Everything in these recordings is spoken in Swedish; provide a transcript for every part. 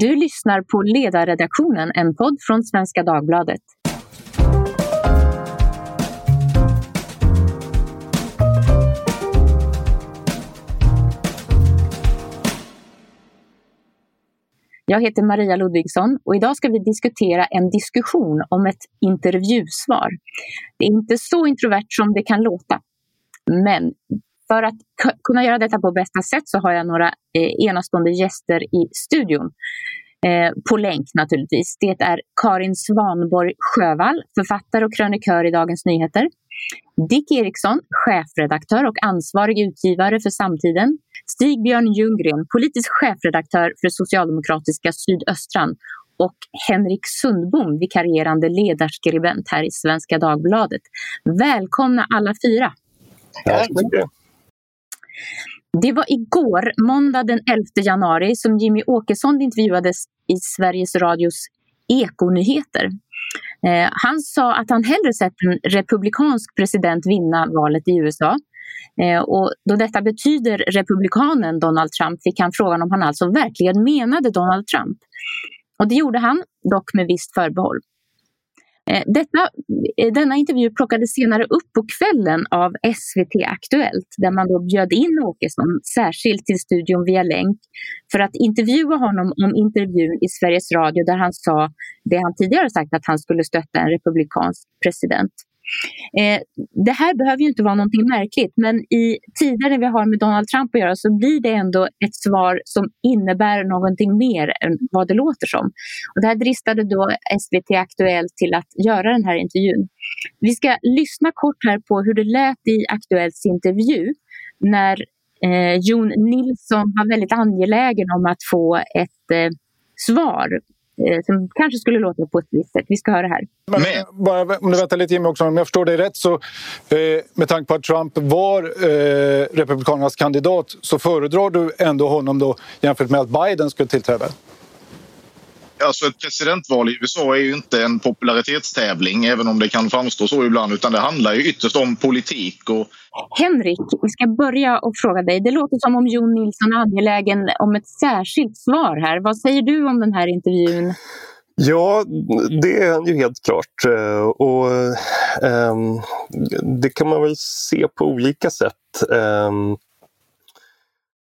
Du lyssnar på Ledarredaktionen, en podd från Svenska Dagbladet. Jag heter Maria Ludvigsson och idag ska vi diskutera en diskussion om ett intervjusvar. Det är inte så introvert som det kan låta. Men för att kunna göra detta på bästa sätt så har jag några eh, enastående gäster i studion. Eh, på länk naturligtvis. Det är Karin Svanborg Sjövall, författare och krönikör i Dagens Nyheter. Dick Eriksson, chefredaktör och ansvarig utgivare för Samtiden. Stig-Björn Ljunggren, politisk chefredaktör för socialdemokratiska Sydöstran och Henrik Sundbom, vikarierande ledarskribent här i Svenska Dagbladet. Välkomna alla fyra! Tack. Det var igår, måndag den 11 januari, som Jimmy Åkesson intervjuades i Sveriges Radios Ekonyheter. Eh, han sa att han hellre sett en republikansk president vinna valet i USA. Eh, och då detta betyder republikanen Donald Trump fick han frågan om han alltså verkligen menade Donald Trump. Och det gjorde han, dock med visst förbehåll. Eh, detta, eh, denna intervju plockades senare upp på kvällen av SVT Aktuellt där man då bjöd in Åkesson särskilt till studion via länk för att intervjua honom om intervjun i Sveriges Radio där han sa det han tidigare sagt att han skulle stötta en republikansk president. Eh, det här behöver ju inte vara någonting märkligt men i tider när vi har med Donald Trump att göra så blir det ändå ett svar som innebär någonting mer än vad det låter som. Och det här dristade då SVT Aktuellt till att göra den här intervjun. Vi ska lyssna kort här på hur det lät i Aktuellts intervju när eh, Jon Nilsson var väldigt angelägen om att få ett eh, svar som kanske skulle låta på ett visst sätt. Vi ska höra här. Men, bara, om du väntar lite Jimmy också, om jag förstår dig rätt så eh, med tanke på att Trump var eh, Republikanernas kandidat så föredrar du ändå honom då jämfört med att Biden skulle tillträda? Alltså ett presidentval i USA är ju inte en popularitetstävling även om det kan framstå så ibland utan det handlar ju ytterst om politik. Och... Henrik, vi ska börja och fråga dig. Det låter som om Jon Nilsson är angelägen om ett särskilt svar här. Vad säger du om den här intervjun? Ja, det är han ju helt klart. Eh, och, um, det kan man väl se på olika sätt. Um,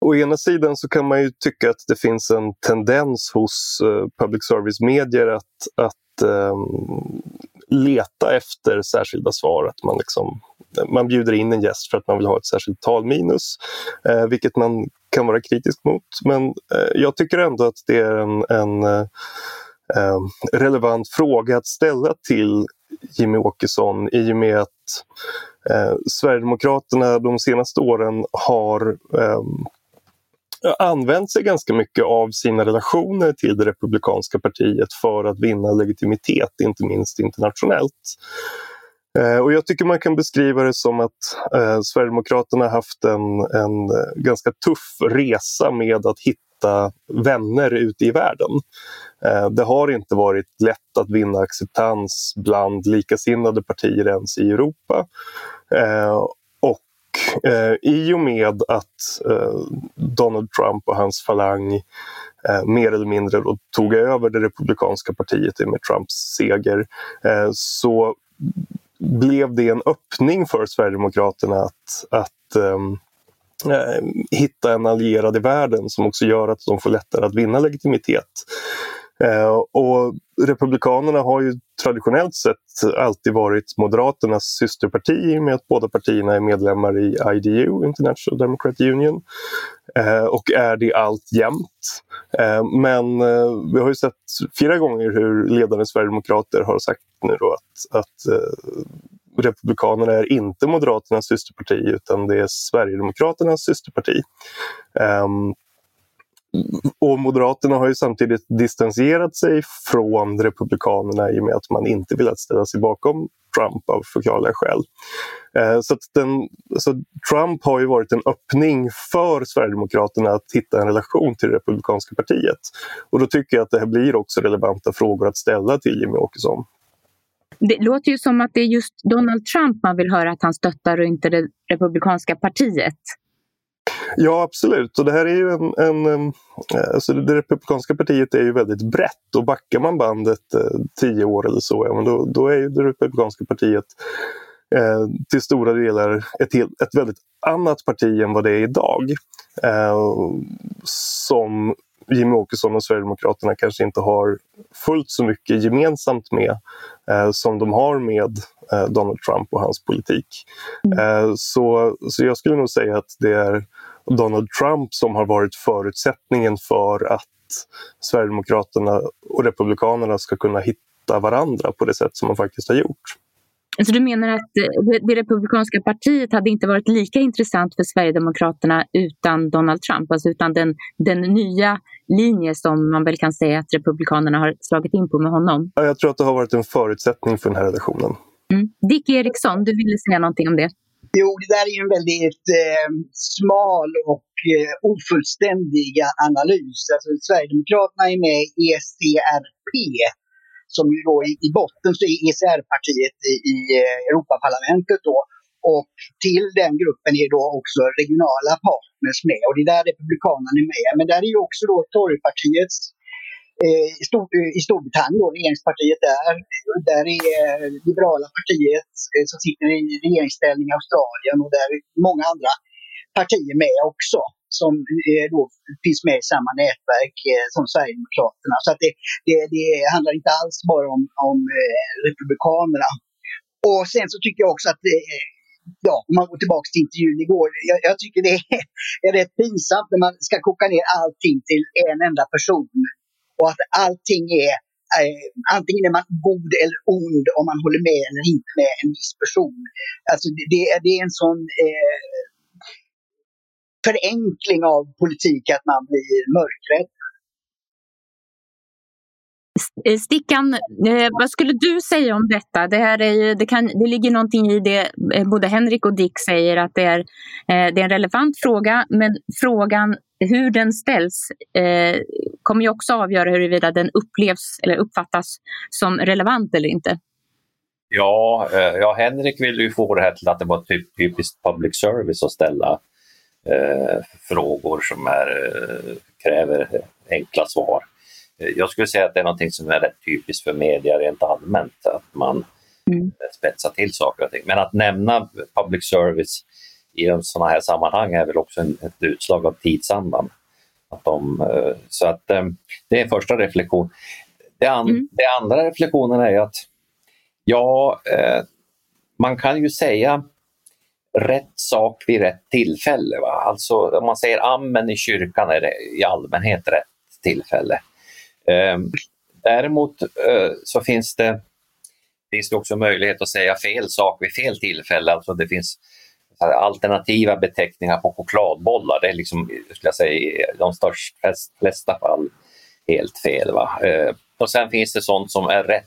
Å ena sidan så kan man ju tycka att det finns en tendens hos eh, public service-medier att, att um, leta efter särskilda svar. Att man, liksom, man bjuder in en gäst för att man vill ha ett särskilt talminus, uh, vilket man kan vara kritisk mot. Men uh, jag tycker ändå att det är en, en ehm, relevant fråga att ställa till Jimmy Åkesson i och med att eh, Sverigedemokraterna de senaste åren har eh, använt sig ganska mycket av sina relationer till det republikanska partiet för att vinna legitimitet, inte minst internationellt. Eh, och jag tycker man kan beskriva det som att eh, Sverigedemokraterna haft en, en eh, ganska tuff resa med att hitta vänner ute i världen. Eh, det har inte varit lätt att vinna acceptans bland likasinnade partier ens i Europa. Eh, eh, i och med att eh, Donald Trump och hans falang eh, mer eller mindre då tog över det republikanska partiet med Trumps seger eh, så blev det en öppning för Sverigedemokraterna att, att ehm, eh, hitta en allierad i världen som också gör att de får lättare att vinna legitimitet. Eh, och Republikanerna har ju traditionellt sett alltid varit Moderaternas systerparti i och med att båda partierna är medlemmar i IDU, International Democrat Union, eh, och är det alltjämt. Eh, men vi har ju sett flera gånger hur ledande sverigedemokrater har sagt nu då att, att Republikanerna är inte Moderaternas systerparti utan det är Sverigedemokraternas systerparti. Ehm, och Moderaterna har ju samtidigt distanserat sig från Republikanerna i och med att man inte velat ställa sig bakom Trump av förklarliga skäl. Eh, så, den, så Trump har ju varit en öppning för Sverigedemokraterna att hitta en relation till det republikanska partiet. Och då tycker jag att det här blir också relevanta frågor att ställa till Jimmy Åkesson. Det låter ju som att det är just Donald Trump man vill höra att han stöttar och inte det republikanska partiet. Ja, absolut. Och det här är ju en... en alltså det republikanska partiet är ju väldigt brett och backar man bandet eh, tio år eller så, ja, men då, då är ju det republikanska partiet eh, till stora delar ett, helt, ett väldigt annat parti än vad det är idag. Eh, som Jimmy Åkesson och Sverigedemokraterna kanske inte har fullt så mycket gemensamt med eh, som de har med eh, Donald Trump och hans politik. Mm. Eh, så, så jag skulle nog säga att det är Donald Trump som har varit förutsättningen för att Sverigedemokraterna och Republikanerna ska kunna hitta varandra på det sätt som man faktiskt har gjort. Så du menar att det republikanska partiet hade inte varit lika intressant för Sverigedemokraterna utan Donald Trump, alltså utan den, den nya linje som man väl kan säga att Republikanerna har slagit in på med honom? Ja, jag tror att det har varit en förutsättning för den här relationen. Mm. Dick Eriksson, du ville säga någonting om det? Jo, det där är en väldigt eh, smal och eh, ofullständig analys. Alltså, Sverigedemokraterna är med i ECRP, som ju då i, i botten så är ECR-partiet i, i eh, Europaparlamentet då. Och till den gruppen är då också regionala partners med och det är där Republikanerna är med. Men där är ju också då Torypartiets Eh, i, Stor, eh, i Storbritannien, då, regeringspartiet där. Där är eh, Liberala partiet som sitter i regeringsställning i Australien och där är många andra partier med också som då finns med i samma nätverk som Sverigedemokraterna. Så att det, det, det handlar inte alls bara om, om Republikanerna. Och sen så tycker jag också att ja, om man går tillbaka till intervjun igår, jag, jag tycker det är, är rätt pinsamt när man ska koka ner allting till en enda person. Och att allting är, eh, antingen är man god eller ond om man håller med eller inte med en viss person. Alltså det, det, det är en sån eh, förenkling av politik att man blir mörkrädd. Eh, Stickan, eh, vad skulle du säga om detta? Det, här är ju, det, kan, det ligger någonting i det eh, både Henrik och Dick säger att det är, det är en relevant fråga men frågan hur den ställs kommer ju också avgöra huruvida den upplevs eller uppfattas som relevant eller inte. Ja, ja Henrik vill ju få det här till att det var typ, typiskt public service att ställa eh, frågor som är, kräver enkla svar. Eh, jag skulle säga att det är något som är rätt typiskt för media rent allmänt, att man mm. spetsar till saker och ting. Men att nämna public service i sådana här sammanhang är väl också en, ett utslag av tidsandan. Att de, eh, så att det är en första reflektion. Det, an, mm. det andra reflektionen är att ja, man kan ju säga rätt sak vid rätt tillfälle. Va? Alltså om man säger amen i kyrkan är det i allmänhet rätt tillfälle. Ehm, däremot eh, så finns det, finns det också möjlighet att säga fel sak vid fel tillfälle. Alltså det finns alternativa beteckningar på chokladbollar. Det är liksom, skulle jag säga, i de största, flesta fall helt fel. Va? Ehm, och sen finns det sånt som är rätt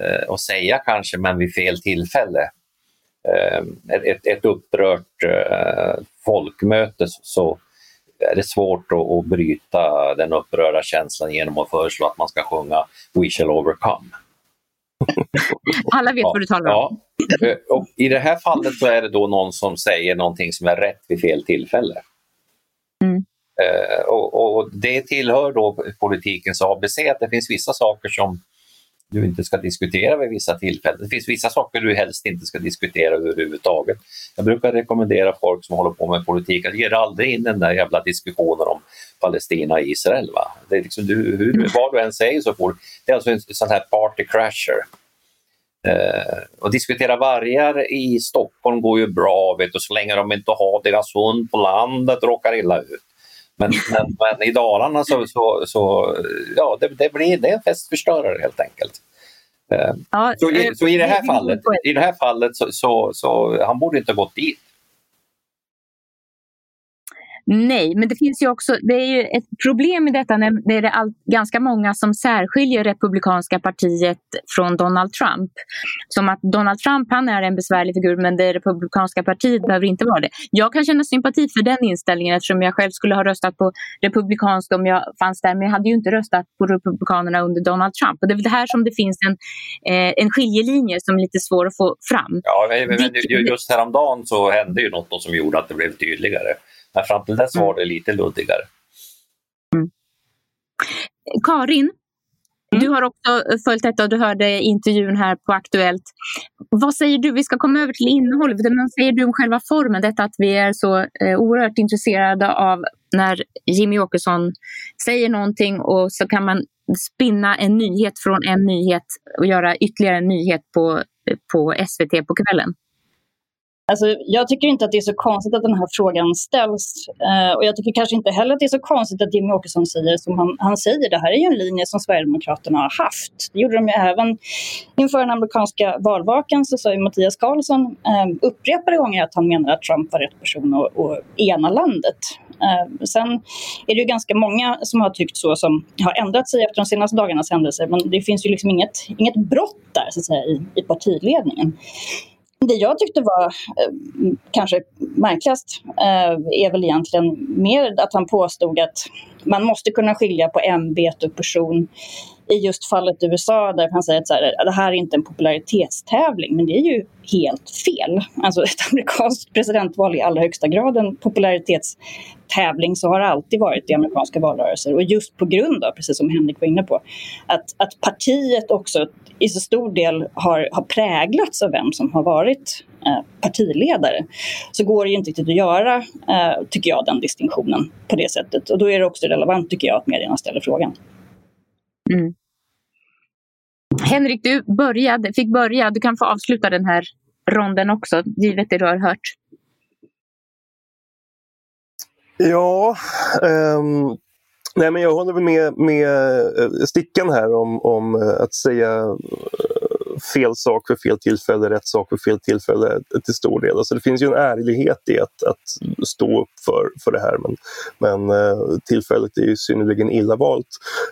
eh, att säga kanske, men vid fel tillfälle. Ehm, ett, ett upprört eh, folkmöte så är det svårt att, att bryta den upprörda känslan genom att föreslå att man ska sjunga We shall overcome. Alla vet ja, vad du talar om. Ja. Eh, och I det här fallet så är det då någon som säger någonting som är rätt vid fel tillfälle. Mm. och, och, Det tillhör då politikens ABC att det finns vissa saker som du inte ska diskutera vid vissa tillfällen. Det finns vissa saker du helst inte ska diskutera överhuvudtaget. Jag brukar rekommendera folk som håller på med politik att ge aldrig in den där jävla diskussionen om Palestina och Israel. Va? Det är liksom, du, hur, vad du än säger så får det är alltså en sån här party crasher. Uh, och diskutera vargar i Stockholm går ju bra, vet du, så länge de inte har deras hund på landet råkar illa ut. Men, men, men, i Dalarna så, så, så ja, det, det, blir, det är en festförstörare helt enkelt. Eh, ja, så, i, så, i det här fallet, i det här fallet så, så, så han borde inte ha gått dit. Nej, men det finns ju också, det är ju ett problem i detta när det är all, ganska många som särskiljer Republikanska partiet från Donald Trump. Som att Donald Trump han är en besvärlig figur men det Republikanska partiet behöver inte vara det. Jag kan känna sympati för den inställningen eftersom jag själv skulle ha röstat på Republikanskt om jag fanns där men jag hade ju inte röstat på Republikanerna under Donald Trump. Och det är det här som det finns en, eh, en skiljelinje som är lite svår att få fram. Ja, men, men just häromdagen så hände ju något som gjorde att det blev tydligare. Men fram till dess var det lite luddigare. Mm. Karin, Mm. Du har också följt detta och du hörde intervjun här på Aktuellt. Vad säger du? Vi ska komma över till innehållet, men vad säger du om själva formen? Detta att vi är så eh, oerhört intresserade av när Jimmy Åkesson säger någonting och så kan man spinna en nyhet från en nyhet och göra ytterligare en nyhet på, på SVT på kvällen. Alltså, jag tycker inte att det är så konstigt att den här frågan ställs. Eh, och jag tycker kanske inte heller att det är så konstigt att Jimmie Åkesson säger som han, han säger. Det här är ju en linje som Sverigedemokraterna har haft. Det gjorde de ju även inför den amerikanska valvakan. Så sa ju Mattias Karlsson eh, upprepade gånger att han menar att Trump var rätt person att, att ena landet. Eh, sen är det ju ganska många som har tyckt så, som har ändrat sig efter de senaste dagarnas händelser. Men det finns ju liksom inget, inget brott där så att säga, i, i partiledningen. Det jag tyckte var eh, kanske märkligast eh, är väl egentligen mer att han påstod att man måste kunna skilja på ämbete och person i just fallet USA där han säger att så här, det här är inte en popularitetstävling, men det är ju helt fel. Alltså ett amerikanskt presidentval är i allra högsta grad en popularitetstävling, så har det alltid varit i amerikanska valrörelser. Och just på grund av, precis som Henrik var inne på, att, att partiet också i så stor del har, har präglats av vem som har varit eh, partiledare, så går det ju inte riktigt att göra, eh, tycker jag, den distinktionen på det sättet. Och då är det också relevant, tycker jag, att medierna ställer frågan. Mm. Henrik, du började, fick börja. Du kan få avsluta den här ronden också, givet det du har hört. Ja, um, nej men jag håller med, med eh, Stickan här om, om eh, att säga fel sak för fel tillfälle, rätt sak för fel tillfälle till stor del. Alltså det finns ju en ärlighet i att, att stå upp för, för det här men, men eh, tillfället är ju synnerligen illa valt.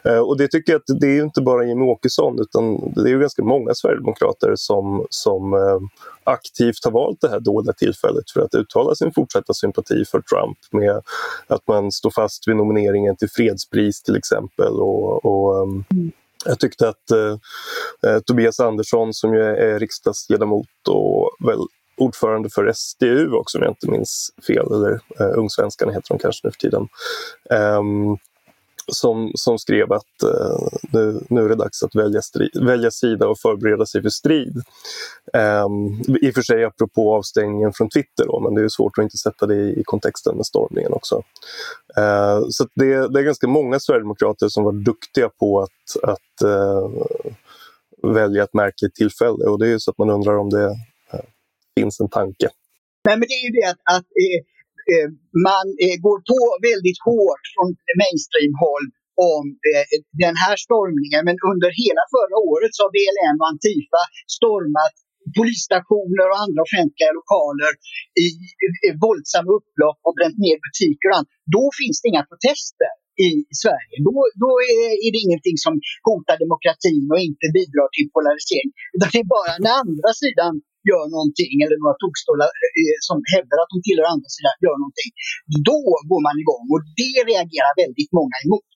Eh, och det tycker jag att det är inte bara Jimmie Åkesson utan det är ju ganska många sverigedemokrater som, som eh, aktivt har valt det här dåliga tillfället för att uttala sin fortsatta sympati för Trump med att man står fast vid nomineringen till fredspris till exempel och, och ehm, mm jag tyckte att eh, eh, Tobias Andersson som ju är riksdagsledamot och väl ordförande för SDU också om jag inte minns fel, eller eh, Ungsvenskarna heter de kanske nu för tiden. Um, som, som skrev att eh, nu, nu är det dags att välja, strid, välja sida och förbereda sig för strid. Eh, I och för sig apropå avstängningen från Twitter, då, men det är svårt att inte sätta det i, i kontexten med stormningen också. Eh, så det, det, är ganska många sverigedemokrater som var duktiga på att, att eh, välja ett märkligt tillfälle och det är så att man undrar om det eh, finns en tanke. Nej, men det är ju det att, att Eh, Eh, man eh, går på väldigt hårt från mainstream-håll om eh, den här stormningen. Men under hela förra året så har BLM och Antifa stormat polisstationer och andra offentliga lokaler i, i våldsamma upplopp och bränt ner butiker och annat. Då finns det inga protester i Sverige. Då, då är, är, det ingenting som hotar demokratin och inte bidrar till polarisering. Utan det är bara när andra sidan gör någonting eller några tokstollar eh, som hävdar att de tillhör andra sidan gör någonting. Då går man igång och det reagerar väldigt många emot.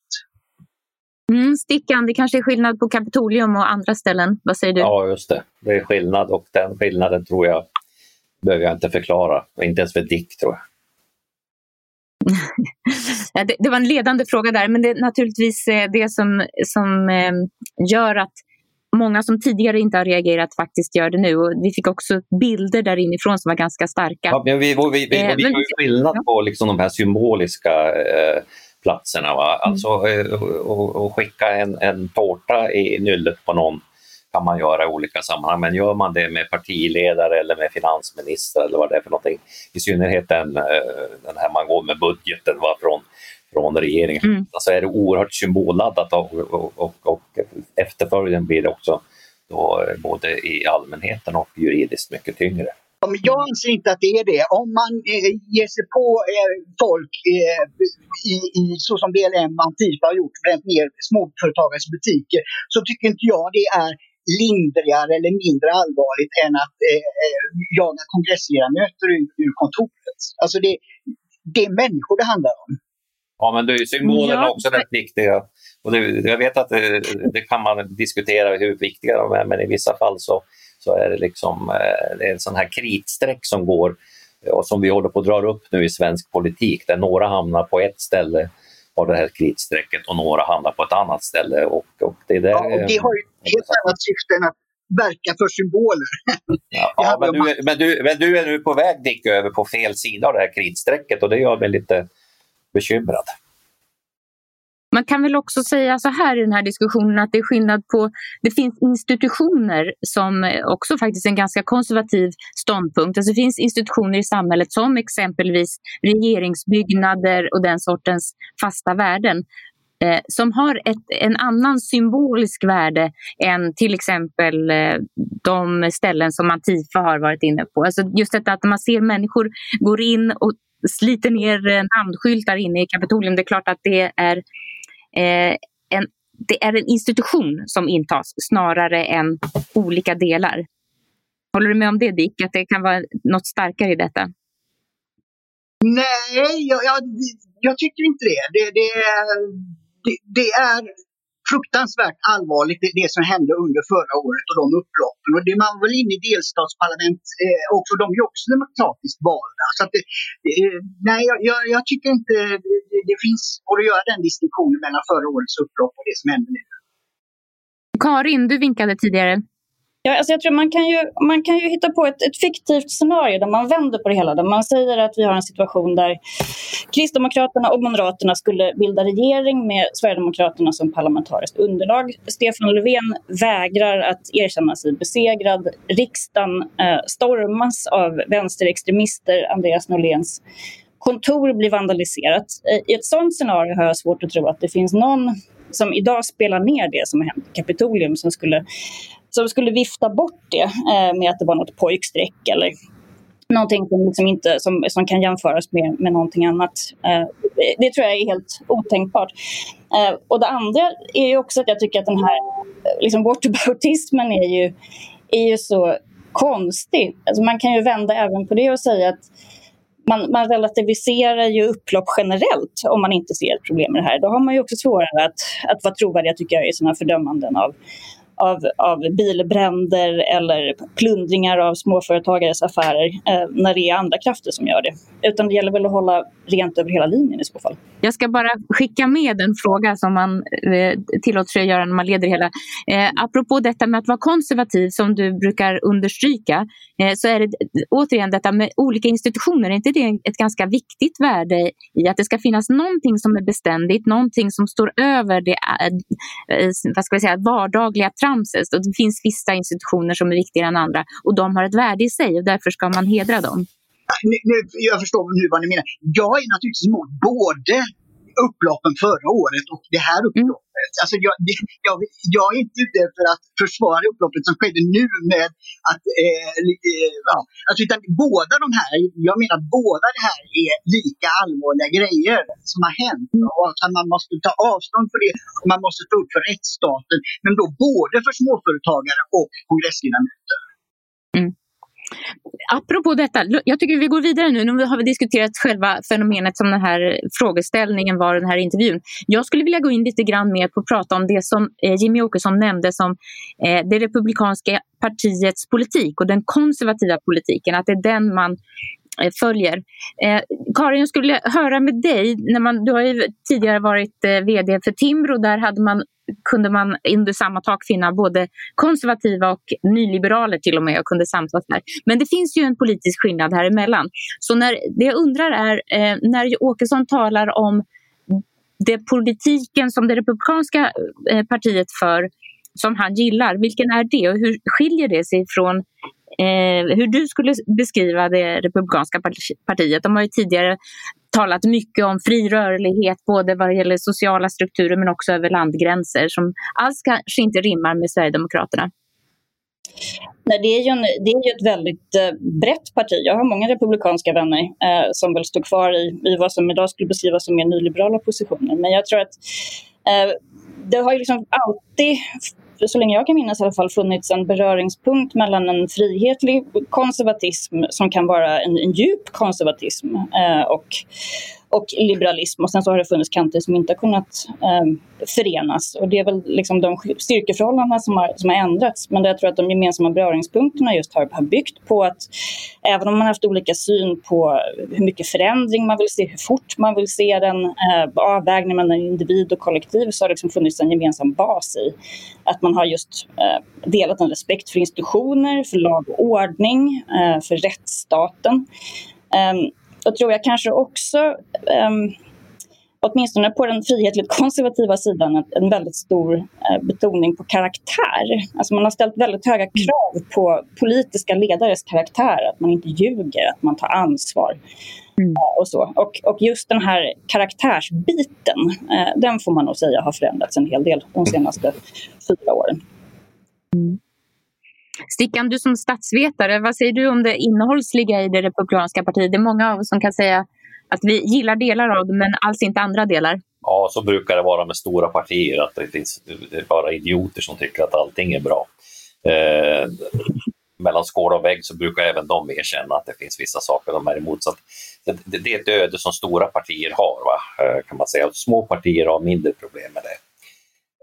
Mm, stickan, det kanske är skillnad på Kapitolium och andra ställen. Vad säger du? Ja, just det. Det är skillnad och den skillnaden tror jag behöver jag inte förklara. Inte ens för Dick tror jag. det, det, var en ledande fråga där, men det är naturligtvis eh, det som, som eh, gör att många som tidigare inte har reagerat faktiskt gör det nu. Och vi fick också bilder där inifrån som var ganska starka. Ja, men vi, vi, vi, eh, vi har ju skillnad ja. på liksom de här symboliska eh, platserna. Va? Mm. Alltså mm. eh, skicka en, en tårta i nyllet på någon kan man göra i olika sammanhang, men gör man det med partiledare eller med finansminister eller vad det är för någonting, i synnerhet den, eh, den här man går med budgeten va, från från regeringen. Mm. Alltså är det oerhört symbolladdat och, och, och, och efterföljden blir det också då både i allmänheten och juridiskt mycket tyngre. Jag anser inte att det är det. Om man eh, ger sig på eh, folk eh, i, i, så som BLM och Antifa har gjort, bränt ner småföretagares butiker, så tycker inte jag det är lindrigare eller mindre allvarligt än att eh, eh jaga kongressledamöter ur, ur kontoret. Alltså det, det är människor det handlar om. Ja, men det symbolerna ja. också rätt viktiga. Och det, jag vet att det, det, kan man diskutera hur viktiga de är, men i vissa fall så, så är det liksom eh, det är en sån här kritstreck som går och som vi håller på att dra upp nu i svensk politik där några hamnar på ett ställe av det här kritstrecket och några hamnar på ett annat ställe. Och, och det, där, ja, och det har ju ett helt annat syfte än att verka för symboler. Ja, ja men, du, men, du, men du är nu på väg Dick över på fel sida av det här kritstrecket och det gör mig lite bekymrad. Man kan väl också säga så här i den här diskussionen att det är skillnad på, det finns institutioner som också faktiskt är en ganska konservativ ståndpunkt. Alltså det finns institutioner i samhället som exempelvis regeringsbyggnader och den sortens fasta värden eh, som har ett, en annan symbolisk värde än till exempel eh, de ställen som Antifa har varit inne på. Alltså just detta att man ser människor går in och sliter ner eh, namnskyltar inne i Kapitolium. Det är klart att det är, eh, en, det är en institution som intas snarare än olika delar. Håller du med om det Dick, att det kan vara något starkare i detta? Nej, jag, jag, jag tycker inte det. Det, det, det, det är fruktansvärt allvarligt det, det, som hände under förra året och de upploppen. Och det, man var väl inne i delstatsparlament eh, också, de är ju också demokratiskt valda. Så att det, eh, nej, jag, jag, jag, tycker inte det, det finns att göra den distinktionen mellan förra årets upplopp och det som händer nu. Karin, du vinkade tidigare. Ja, alltså jag tror man kan ju, man kan ju hitta på ett, ett fiktivt scenario där man vänder på det hela. Där man säger att vi har en situation där Kristdemokraterna och Moderaterna skulle bilda regering med Sverigedemokraterna som parlamentariskt underlag. Stefan Löfven vägrar att erkänna sig besegrad. Riksdagen eh, stormas av vänsterextremister. Andreas Norléns kontor blir vandaliserat. I ett sådant scenario har jag svårt att tro att det finns någon som idag spelar ner det som har hänt i Kapitolium som skulle som skulle vifta bort det eh, med att det var något pojkstreck eller någonting som, liksom inte, som, som kan jämföras med, med någonting annat. Eh, det tror jag är helt otänkbart. Eh, och det andra är ju också att jag tycker att den här eh, liksom, whataboutismen är ju, är ju så konstig. Alltså man kan ju vända även på det och säga att man, man relativiserar ju upplopp generellt om man inte ser ett problem med det här. Då har man ju också svårare att, att vara trovärdig tycker jag i sina fördömanden av, av, av bilbränder eller plundringar av småföretagares affärer eh, när det är andra krafter som gör det. Utan det gäller väl att hålla rent över hela linjen i så fall. Jag ska bara skicka med en fråga som man eh, tillåter sig att göra när man leder hela. Eh, apropå detta med att vara konservativ som du brukar understryka eh, så är det återigen detta med olika institutioner. Är inte det ett ganska viktigt värde i att det ska finnas någonting som är beständigt, någonting som står över det eh, eh vad ska vi säga, vardagliga tramset. Och det finns vissa institutioner som är viktigare än andra och de har ett värde i sig och därför ska man hedra dem. Nu, nu, jag förstår nu vad ni menar. Jag är naturligtvis emot både upploppen förra året och det här upploppet. Mm. Alltså jag, jag, jag, är inte ute för att försvara upploppet som skedde nu med att... Eh, eh, ja, alltså utan båda de här, jag menar båda det här är lika allvarliga grejer som har hänt. Och att man måste ta avstånd för det och man måste stå upp för rättsstaten. Men då både för småföretagare och kongressledamöter. Mm. Apropå detta, jag tycker vi går vidare nu. Nu har vi diskuterat själva fenomenet som den här frågeställningen var, den här intervjun. Jag skulle vilja gå in lite grann mer på att prata om det som eh, Jimmy Åkesson nämnde som eh, det republikanska partiets politik och den konservativa politiken, att det är den man eh, följer. Eh, Karin, jag skulle höra med dig, när man, du har ju tidigare varit eh, VD för Timbro, där hade man kunde man under samma tak finna både konservativa och nyliberaler till och med och kunde samsas där. Men det finns ju en politisk skillnad här emellan. Så när, det jag undrar är, eh, när Åkesson talar om det politiken som det republikanska eh, partiet för som han gillar, vilken är det och hur skiljer det sig från eh, hur du skulle beskriva det republikanska partiet? De har ju tidigare talat mycket om fri rörlighet både vad gäller sociala strukturer men också över landgränser som alls kanske inte rimmar med Sverigedemokraterna. Nej, det, är ju en, det är ju ett väldigt eh, brett parti. Jag har många republikanska vänner eh, som väl står kvar i, i vad som idag skulle beskrivas som mer nyliberala positioner. Men jag tror att eh, det har ju liksom alltid så länge jag kan minnas i alla fall, funnits en beröringspunkt mellan en frihetlig konservatism som kan vara en, en djup konservatism eh, och och liberalism. Och sen så har det funnits kanter som inte har kunnat eh, förenas. Och det är väl liksom de styrkeförhållandena som har, som har ändrats. Men jag tror att de gemensamma beröringspunkterna just har, har byggt på att även om man har haft olika syn på hur mycket förändring man vill se, hur fort man vill se den, eh, avvägning mellan individ och kollektiv, så har det liksom funnits en gemensam bas i att man har just eh, delat en respekt för institutioner, för lag och ordning, eh, för rättsstaten. Um, och tror jag kanske också, um, åtminstone på den frihetligt konservativa sidan, en väldigt stor uh, betoning på karaktär. Alltså man har ställt väldigt höga krav på politiska ledares karaktär, att man inte ljuger, att man tar ansvar. Mm. Och, så. Och, och, just den här karaktärsbiten, uh, den får man nog säga har förändrats en hel del de senaste fyra åren. Mm. Stickan, du som statsvetare, vad säger du om det innehållsliga i det republikanska partiet? Det är många av oss som kan säga att vi gillar delar av det men alls inte andra delar. Ja, så brukar det vara med stora partier, att det finns bara idioter som tycker att allting är bra. Eh, mellan skål och vägg så brukar även de erkänna att det finns vissa saker de är emot. Så det, det, är ett öde som stora partier har, va? Eh, kan man säga. Små partier har mindre problem med det.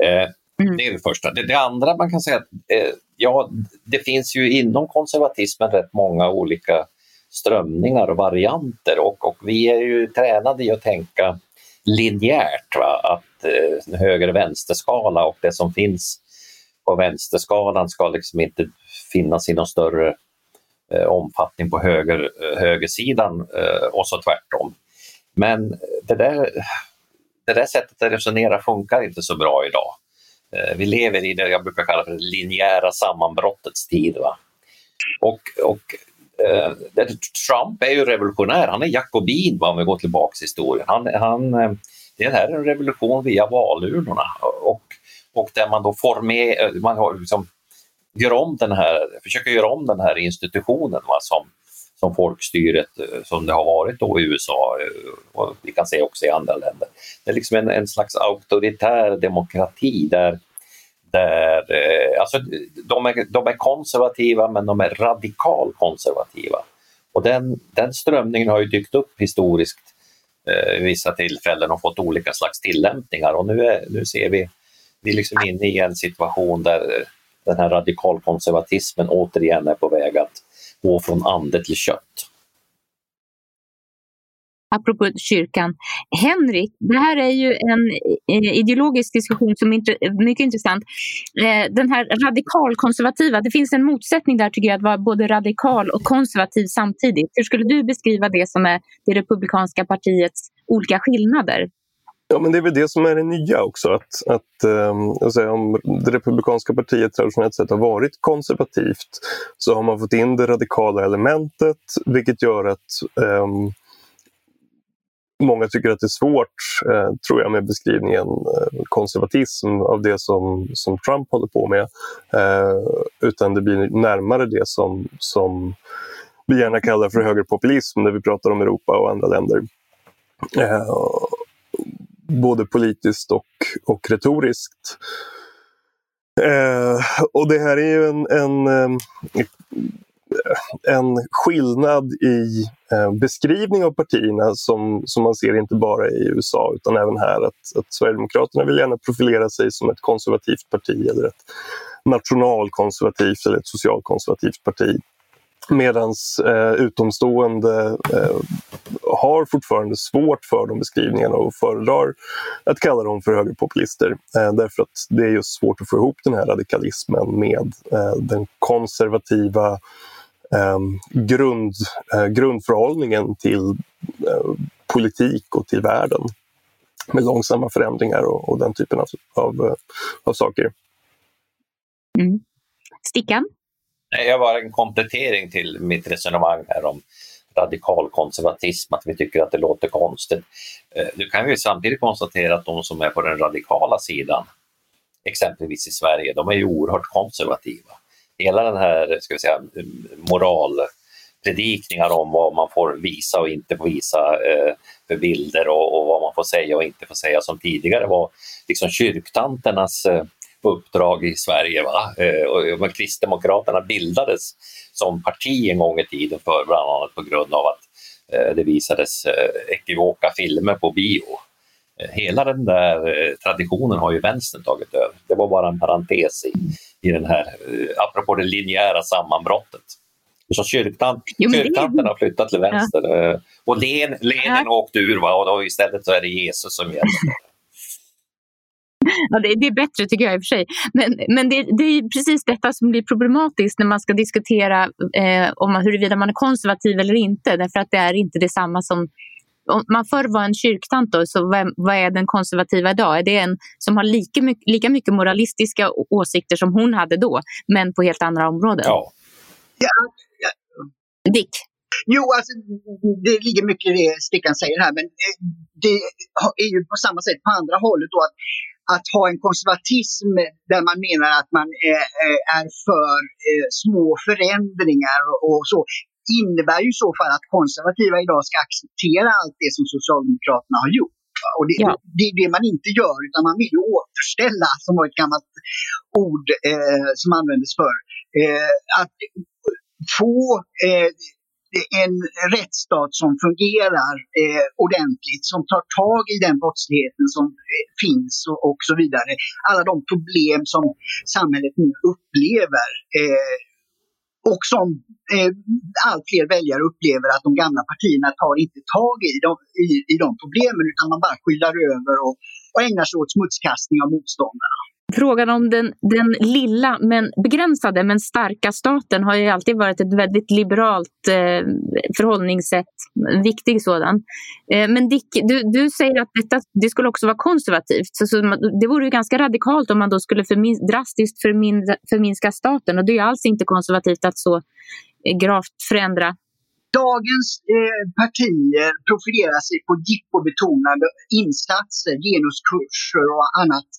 Eh, Mm. Det är det första. Det, det, andra man kan säga, eh, ja, det finns ju inom konservatismen rätt många olika strömningar och varianter och, och vi är ju tränade i att tänka linjärt, va? att eh, höger-vänster-skala och det som finns på vänsterskalan ska liksom inte finnas i någon större eh, omfattning på höger, eh, högersidan eh, och så tvärtom. Men det där, det där sättet att resonera funkar inte så bra idag. Eh, vi lever i det jag brukar kalla för det linjära sammanbrottets tid. Va? Och, och eh, Trump är ju revolutionär, han är jakobin om vi går tillbaka i historien. Han, han, eh, det här är en revolution via valurnorna och, och där man då former, eh, man har liksom, gör om den här, försöker göra om den här institutionen va, som, som folkstyret eh, som det har varit då i USA eh, och vi kan se också i andra länder. Det är liksom en, en slags auktoritär demokrati där, där eh, alltså, de, är, de är konservativa men de är radikal konservativa. Och den, den strömningen har ju dykt upp historiskt eh, vissa tillfällen och fått olika slags tillämpningar och nu, är, nu ser vi, vi är liksom inne i en situation där den här radikalkonservatismen återigen är på väg att gå från ande till kött apropå kyrkan. Henrik, det här är ju en eh, ideologisk diskussion som är mycket intressant. Eh, den här radikalkonservativa, det finns en motsättning där tycker jag att vara både radikal och konservativ samtidigt. Hur skulle du beskriva det som är det republikanska partiets olika skillnader? Ja, men det är väl det som är det nya också. Att, att ehm, um, säga, om det republikanska partiet traditionellt sett har varit konservativt så har man fått in det radikala elementet vilket gör att um, många tycker att det är svårt, eh, tror jag, med beskrivningen eh, konservatism av det som, som Trump håller på med. Eh, utan det blir närmare det som, som vi gärna kallar för högerpopulism när vi pratar om Europa och andra länder. Eh, Både politiskt och, och retoriskt. Eh, och det här är ju en, en eh, en skillnad i eh, beskrivning av partierna som, som man ser inte bara i USA utan även här. Att, att Sverigedemokraterna vill gärna profilera sig som ett konservativt parti eller ett nationalkonservativt eller ett socialkonservativt parti. Medan eh, utomstående eh, har fortfarande svårt för de beskrivningarna och föredrar att kalla dem för högerpopulister. Eh, därför att det är just svårt att få ihop den här radikalismen med eh, den konservativa ehm, grund, eh, grundförhållningen till eh, politik och till världen med långsamma förändringar och, och den typen av, av, eh, av saker. Mm. Stickan? Jag har en komplettering till mitt resonemang här om radikalkonservatism, att vi tycker att det låter konstigt. Eh, nu kan vi samtidigt konstatera att de som är på den radikala sidan, exempelvis i Sverige, de är ju oerhört konservativa hela den här ska vi säga, moralpredikningar om vad man får visa och inte få visa eh, för bilder och, och, vad man får säga och inte får säga som tidigare var liksom kyrktanternas eh, eh, uppdrag i Sverige. Va? Eh, och Kristdemokraterna bildades som parti en gång i tiden för bland annat på grund av att Eh, det visades eh, ekivoka filmer på bio. Eh, hela den där traditionen har ju vänstern tagit över. Det var bara en parentes i, i den här, apropå det linjära sammanbrottet. Så kyrktant, jo, kyrktanten har flyttat till vänster ja. och Len, Lenin ja. åkte ur va? och då istället så är det Jesus som gäller. Ja, det, det, är bättre tycker jag i och för sig. Men, men det, det, är precis detta som blir problematiskt när man ska diskutera eh, om huruvida man är konservativ eller inte. Därför att det är inte detsamma som om man förr var en kyrktant, då, så vad, vad, är den konservativa idag? Är det en som har lika mycket, lika mycket moralistiska åsikter som hon hade då, men på helt andra områden? Ja. ja, ja. Dick? Jo, alltså, det ligger mycket i det Stickan säger här, men eh, det är ju på samma sätt på andra hållet då att att ha en konservatism där man menar att man är, är för eh, små förändringar och, och, så innebär ju i så fall att konservativa idag ska acceptera allt det som Socialdemokraterna har gjort. Och det, ja. det, är det man inte gör, utan man vill ju återställa, som var ett gammalt ord eh, som användes förr. Eh, att få eh, en rättsstat som fungerar eh, ordentligt, som tar tag i den brottsligheten som eh, finns och, och, så vidare. Alla de problem som samhället nu upplever eh, och som eh, allt fler väljare upplever att de gamla partierna tar inte tag i de, i, i de problemen utan man bara skyller över och, och ägnar sig åt smutskastning av motståndarna. Frågan om den, den lilla men begränsade men starka staten har ju alltid varit ett väldigt liberalt eh, förhållningssätt, en viktig sådan. Eh, men Dick, du, du säger att detta, det skulle också vara konservativt. Så, så, det vore ju ganska radikalt om man då skulle förmin, drastiskt förminska, förminska staten och det är alls inte konservativt att så eh, gravt förändra Dagens eh, partier profilerar sig på jippobetonade insatser, genuskurser och annat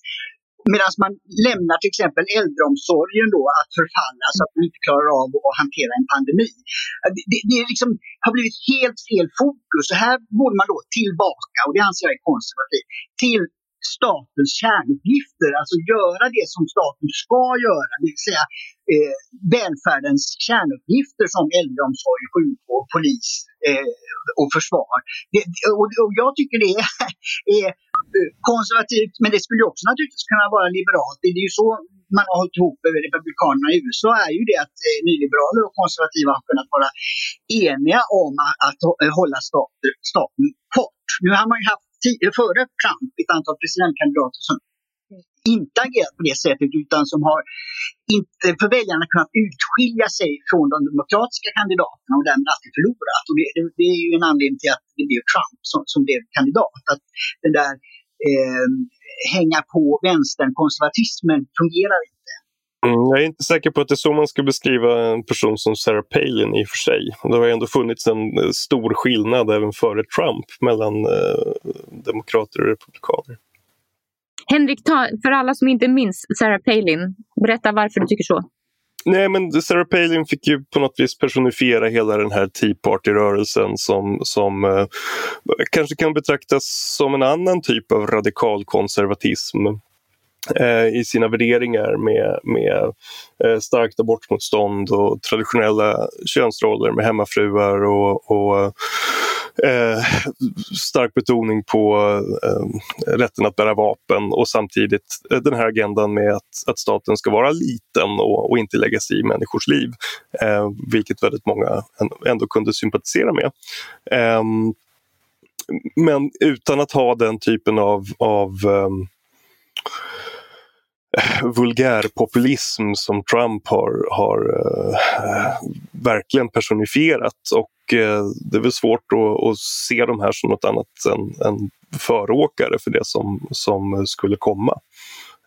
Medan man lämnar till exempel äldreomsorgen då att förfalla så att man inte klarar av att hantera en pandemi. Det, det, liksom, har blivit helt fel fokus. Så här borde man då tillbaka, och det anser jag är konservativt, till statens kärnuppgifter, alltså göra det som staten ska göra, det vill säga eh, välfärdens kärnuppgifter som äldreomsorg, sjukvård, polis eh, och försvar. Det, och, och, jag tycker det är, är, konservativt, men det skulle också naturligtvis kunna vara liberalt. Det är ju så man har hållit ihop över Republikanerna i USA är ju det att eh, nyliberaler och konservativa har kunnat vara eniga om att, att eh, hålla staten, staten kort. Nu har man ju haft före Trump ett antal presidentkandidater som inte agerat på det sättet utan som har inte för väljarna kunnat utskilja sig från de demokratiska kandidaterna och därmed alltid förlorat. Och det, det, är ju en anledning till att det blev Trump som, som blev kandidat. Att den där eh, hänga på vänstern, konservatismen, fungerar inte. Mm, jag är inte säker på att det är så man ska beskriva en person som Sarah Palin i och för sig. Det har ändå funnits en eh, stor skillnad även före Trump mellan eh, demokrater och republikaner. Henrik, ta, för alla som inte minns Sarah Palin, berätta varför du tycker så. Nej, men Sarah Palin fick ju på något vis personifiera hela den här Tea Party-rörelsen som, som eh, kanske kan betraktas som en annan typ av radikal konservatism eh, i sina värderingar med, med eh, starkt abortmotstånd och traditionella könsroller med hemmafruar och, och eh, eh, stark betoning på eh, rätten att bära vapen och samtidigt eh, den här agendan med att, att staten ska vara liten och, och inte lägga sig i människors liv, eh, vilket väldigt många ändå kunde sympatisera med. Eh, men utan att ha den typen av, av ehm, vulgärpopulism som Trump har, har uh, verkligen personifierat. Och uh, det är väl svårt att, att, se de här som något annat än, än föråkare för det som, som skulle komma.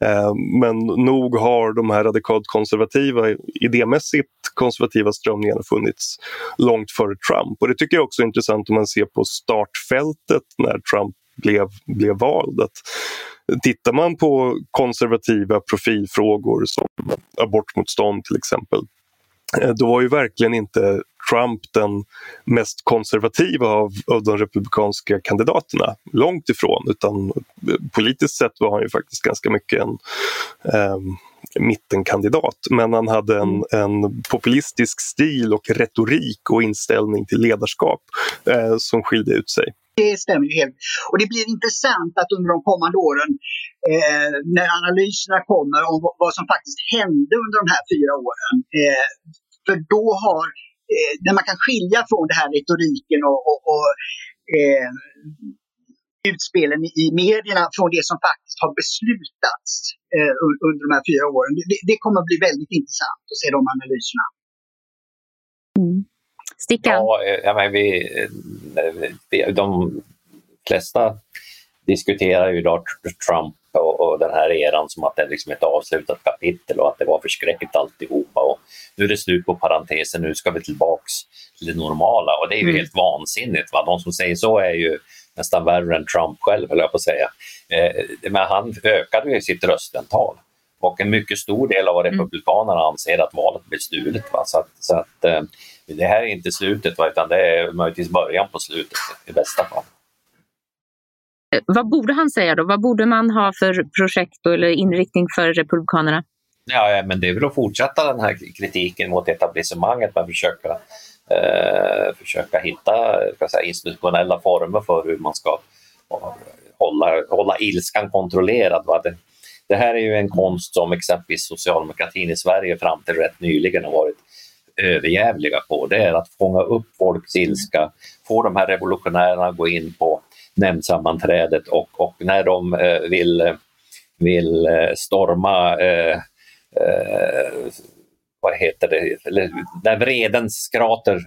Uh, men nog har de här radikalt konservativa, idémässigt konservativa strömningarna funnits långt före Trump. Och det tycker jag också är intressant om man ser på startfältet när Trump blev, blev vald. Att Tittar man på konservativa profilfrågor som abortmotstånd till exempel, eh, då var ju verkligen inte Trump den mest konservativa av, av de republikanska kandidaterna. Långt ifrån, utan eh, politiskt sett var han ju faktiskt ganska mycket en, um, mittenkandidat. Men han hade en, mm. en populistisk stil och retorik och inställning till ledarskap eh, som skilde ut sig. Det stämmer ju helt. Och det blir intressant att under de kommande åren eh, när analyserna kommer om vad som faktiskt hände under de här fyra åren. Eh, för då har, eh, när man kan skilja från den här retoriken och, och, och eh, utspelen i medierna från det som faktiskt har beslutats eh, under de här fyra åren. Det, det, kommer att bli väldigt intressant att se de analyserna. Mm. Stickan? Ja, eh, ja men vi, eh, de flesta diskuterar ju idag Trump och, och, den här eran som att det är liksom ett avslutat kapitel och att det var förskräckligt alltihopa. Och nu är det slut på parentesen, nu ska vi tillbaks till det normala och det är ju mm. helt vansinnigt. Va? De som säger så är ju nästan värre än Trump själv, höll jag på att säga. Eh, men han ökade ju sitt röstantal och en mycket stor del av mm. republikanerna anser att valet blev stulet. Va? Så, att, så att, eh, det här är inte slutet, va? utan det är möjligtvis början på slutet i bästa fall. Eh, vad borde han säga då? Vad borde man ha för projekt eller inriktning för Republikanerna? Ja, men det är väl att fortsätta den här kritiken mot etablissemanget men försöka, eh, försöka hitta säga, institutionella former för hur man ska hålla, hålla ilskan kontrollerad. Va? Det, det här är ju en konst som exempelvis socialdemokratin i Sverige fram till rätt nyligen har varit överjävliga på. Det är att fånga upp folks ilska, få de här revolutionärerna att gå in på nämndsammanträdet och, och när de eh, vill, vill eh, storma eh, eh, vad heter det, Eller, när vredens krater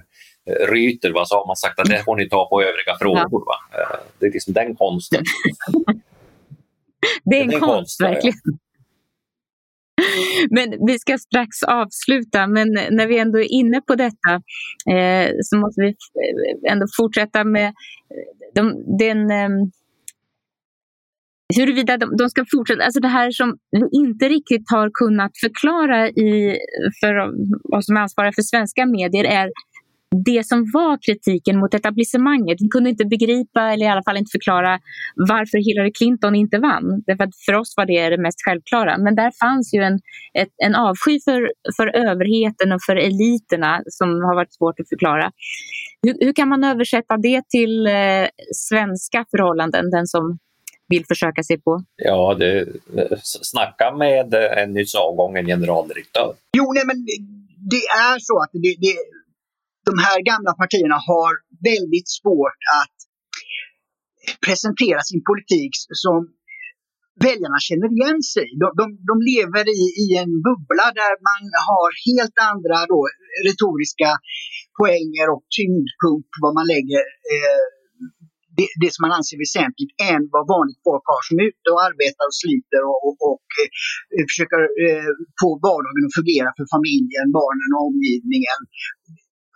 eh, ryter va, så har man sagt att det får ni ta på övriga frågor. Va? Eh, det är liksom den konsten. det är en, det är en konst, konst verkligen. Men vi ska strax avsluta, men när vi ändå är inne på detta eh, så måste vi eh, ändå fortsätta med eh, de, den eh, huruvida de, de, ska fortsätta, alltså det här som vi inte riktigt har kunnat förklara i, för oss som är ansvariga för svenska medier är det som var kritiken mot etablissemanget. Vi kunde inte begripa, eller i alla fall inte förklara, varför Hillary Clinton inte vann. Därför att för oss var det det mest självklara. Men där fanns ju en, ett, en avsky för, för överheten och för eliterna som har varit svårt att förklara. Hur, hur kan man översätta det till eh, svenska förhållanden, den som vill försöka sig på? Ja, det, snacka med en nyss avgången generaldirektör. Jo, nej, men det är så att det, det, de här gamla partierna har väldigt svårt att presentera sin politik som väljarna känner igen sig de, de, de lever i, i, en bubbla där man har helt andra då, retoriska poänger och tyngdpunkt på vad man lägger eh, det, det, som man anser väsentligt än vad vanligt folk har som är ute och arbetar och sliter och, och, och eh, försöker eh, få vardagen att fungera för familjen, barnen och omgivningen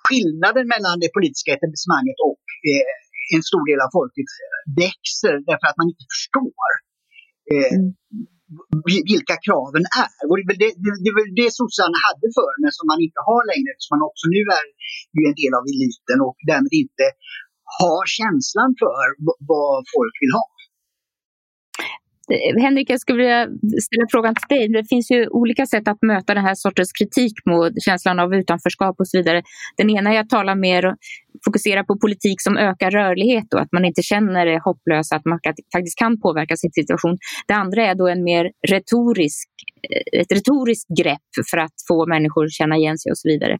skillnaden mellan det politiska etablissemanget och eh, en stor del av folket växer därför att man inte förstår eh, mm. vilka kraven är. Och det, det, det, var det sossarna hade för men som man inte har längre eftersom man också nu är ju en del av eliten och därmed inte har känslan för vad folk vill ha. Eh, Henrik, jag skulle vilja ställa frågan till dig. Det finns ju olika sätt att möta den här sortens kritik mot känslan av utanförskap och så vidare. Den ena är att tala mer fokusera på politik som ökar rörlighet och att man inte känner det hopplösa, att man faktiskt kan påverka sin situation. Det andra är då en mer retorisk, eh, ett retoriskt grepp för att få människor att känna igen sig och så vidare.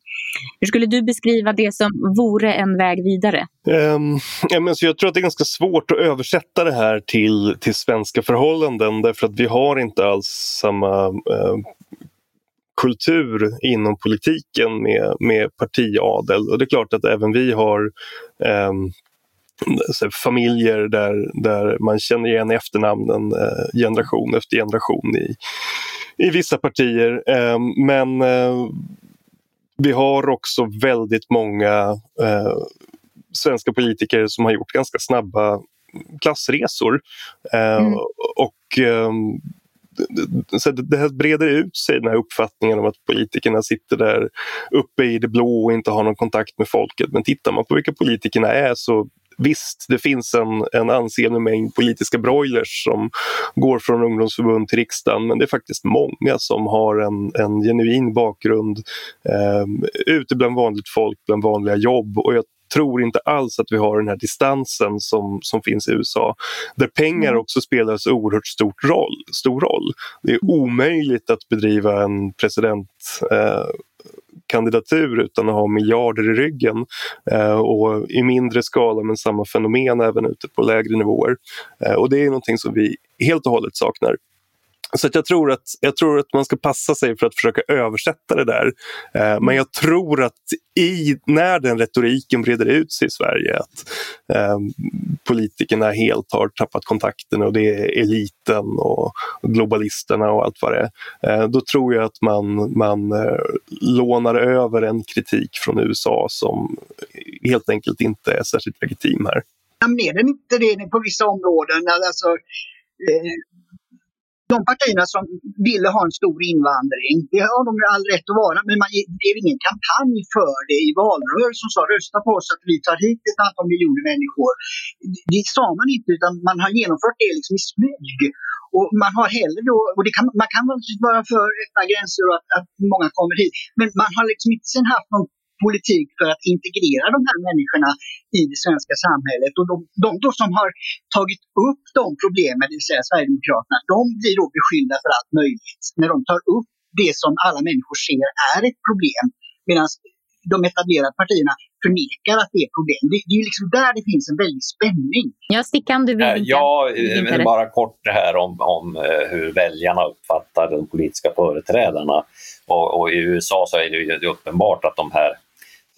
Hur skulle du beskriva det som vore en väg vidare? Um, ja, men så jag tror att det är ganska svårt att översätta det här till, till svenska förhållanden därför att vi har inte alls samma eh, kultur inom politiken med, med partiadel. Och det är klart att även vi har eh, familjer där, där man känner igen efternamnen eh, generation efter generation i, i vissa partier. Eh, men eh, vi har också väldigt många eh, svenska politiker som har gjort ganska snabba klassresor. Eh, mm. Och ehm, så det här breder ut sig, den här uppfattningen om att politikerna sitter där uppe i det blå och inte har någon kontakt med folket. Men tittar man på vilka politikerna är så visst, det finns en, en ansenlig mängd politiska broilers som går från ungdomsförbund till riksdagen men det är faktiskt många som har en, en genuin bakgrund eh, ute bland vanligt folk, bland vanliga jobb och jag tror inte alls att vi har den här distansen som, som finns i USA. Där pengar mm. också spelar så oerhört stort roll, stor roll. Det är omöjligt att bedriva en presidentkandidatur eh, utan att ha miljarder i ryggen. Eh, och i mindre skala men samma fenomen även ute på lägre nivåer. Eh, och det är någonting som vi helt och hållet saknar. Så att jag, tror att, jag tror att man ska passa sig för att försöka översätta det där. Eh, men jag tror att i, när den retoriken breder ut sig i Sverige att eh, politikerna helt har tappat kontakten och det är eliten och globalisterna och allt vad det är. Eh, då tror jag att man, man eh, lånar över en kritik från USA som helt enkelt inte är särskilt legitim här. Mer än inte det på vissa områden. Alltså, eh, de partierna som ville ha en stor invandring, det har de ju all rätt att vara, men man drev ingen kampanj för det i valrörelsen som sa rösta på oss att vi tar hit ett antal miljoner människor. Det sa man inte, utan man har genomfört det liksom i smyg. Och man har heller då, och kan, man kan vara för öppna gränser och att, att många kommer hit, men man har liksom inte sen haft någon politik för att integrera de här människorna i det svenska samhället. Och de, de då som har tagit upp de problemen, det vill säga Sverigedemokraterna, de blir då beskyllda för allt möjligt. När de tar upp det som alla människor ser är ett problem. Medan de etablerade partierna förnekar att det är problem. Det, det är liksom där det finns en väldig spänning. Ja, Stickan, du vill inte? Ja, men bara kort det här om, om eh, hur väljarna uppfattar de politiska företrädarna. Och, och i USA så är det ju uppenbart att de här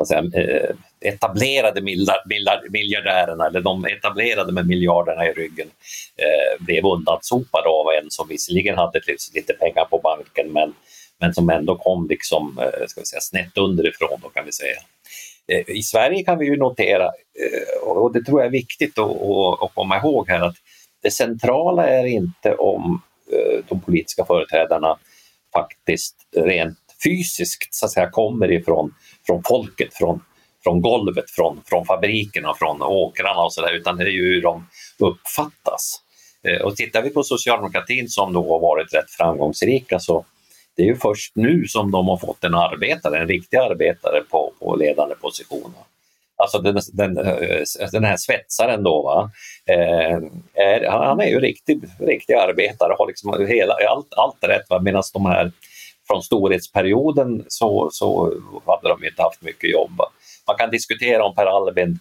säga, eh, etablerade miljardärerna, eller de etablerade med miljarderna i ryggen, eh, blev undansopade av en som visserligen hade lite pengar på banken men, men som ändå kom liksom, eh, ska vi säga, snett underifrån. Då kan vi säga. Eh, I Sverige kan vi ju notera, eh, och det tror jag är viktigt att, att, komma ihåg här, att det centrala är inte om eh, de politiska företrädarna faktiskt rent fysiskt så att säga, kommer ifrån från folket, från, från golvet, från, från fabrikerna, från åkrarna och sådär, utan det är ju hur de uppfattas. Eh, och tittar vi på socialdemokratin som då har varit rätt framgångsrika så det är ju först nu som de har fått en arbetare, en riktig arbetare på, på ledande positioner. Alltså den, den, eh, den här svetsaren då, va? Eh, är, han är ju riktig, riktig arbetare, har liksom hela, allt, allt rätt, medan de här från storhetsperioden så, så hade de inte haft mycket jobb. Man kan diskutera om Per Albin,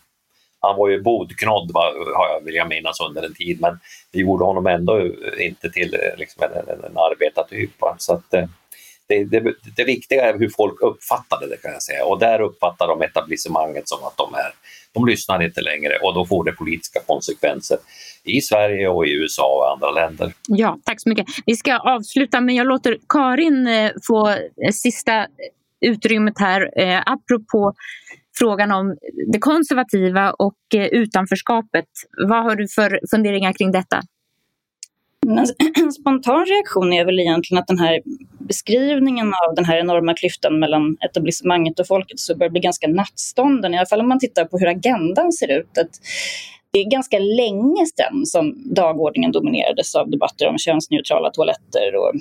han var ju bodknodd har jag, vill jag minnas under en tid, men det gjorde honom ändå inte till liksom en, en, en arbetartyp. Så att, eh, det, det, det, viktiga är hur folk uppfattade det kan jag säga och där uppfattar de etablissemanget som att de är de lyssnar inte längre och då får det politiska konsekvenser i Sverige och i USA och andra länder. Ja, tack så mycket. Vi ska avsluta men jag låter Karin eh, få eh, sista utrymmet här eh, apropå frågan om det konservativa och eh, utanförskapet. Vad har du för funderingar kring detta? En spontan reaktion är väl egentligen att den här beskrivningen av den här enorma klyftan mellan etablissemanget och folket så börjar bli ganska nattstånden, i alla fall om man tittar på hur agendan ser ut. Att det är ganska länge sedan som dagordningen dominerades av debatter om könsneutrala toaletter och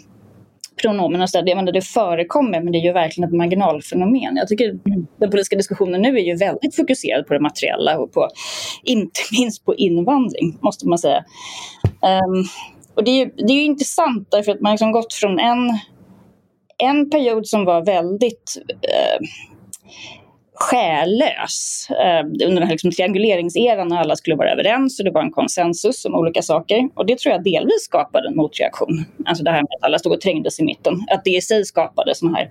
pronomen och så Jag menar, det förekommer, men det är ju verkligen ett marginalfenomen. Jag tycker den politiska diskussionen nu är ju väldigt fokuserad på det materiella och på, inte minst på invandring, måste man säga. Um, och det är, ju, det är ju intressant därför att man har liksom gått från en, en period som var väldigt eh, själlös eh, under den här liksom trianguleringseran när alla skulle vara överens och det var en konsensus om olika saker. Och det tror jag delvis skapade en motreaktion. Alltså det här med att alla stod och trängdes i mitten. Att det i sig skapade sådana här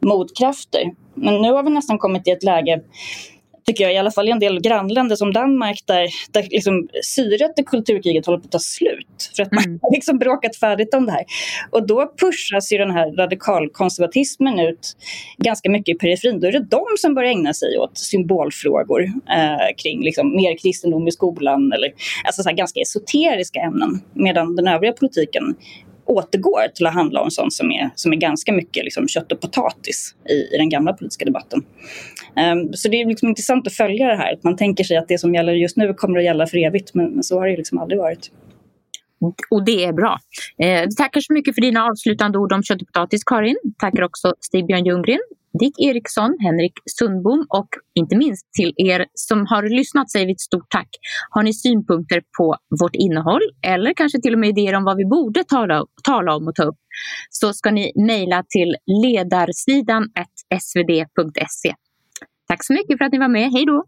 motkrafter. Men nu har vi nästan kommit i ett läge tycker jag, i alla fall i en del grannländer som Danmark där, där liksom syret i kulturkriget håller på att ta slut. För att man mm. har liksom bråkat färdigt om det här. Och då pushas ju den här radikalkonservatismen ut ganska mycket i periferin. Då är det de som börjar ägna sig åt symbolfrågor eh, kring liksom mer kristendom i skolan eller alltså så ganska esoteriska ämnen. Medan den övriga politiken återgår till att handla om sånt som är, som är ganska mycket liksom kött och potatis i, i den gamla politiska debatten. Ehm, så det är liksom intressant att följa det här. Att man tänker sig att det som gäller just nu kommer att gälla för evigt, men, men så har det liksom aldrig varit. Och det är bra. Eh, tackar så mycket för dina avslutande ord om kött och potatis, Karin. Tackar också Stig-Björn Ljunggren, Dick Eriksson, Henrik Sundbom och inte minst till er som har lyssnat säger vi ett stort tack. Har ni synpunkter på vårt innehåll eller kanske till och med idéer om vad vi borde tala, tala om och ta upp så ska ni mejla till ledarsidan svd.se. Tack så mycket för att ni var med. Hej då!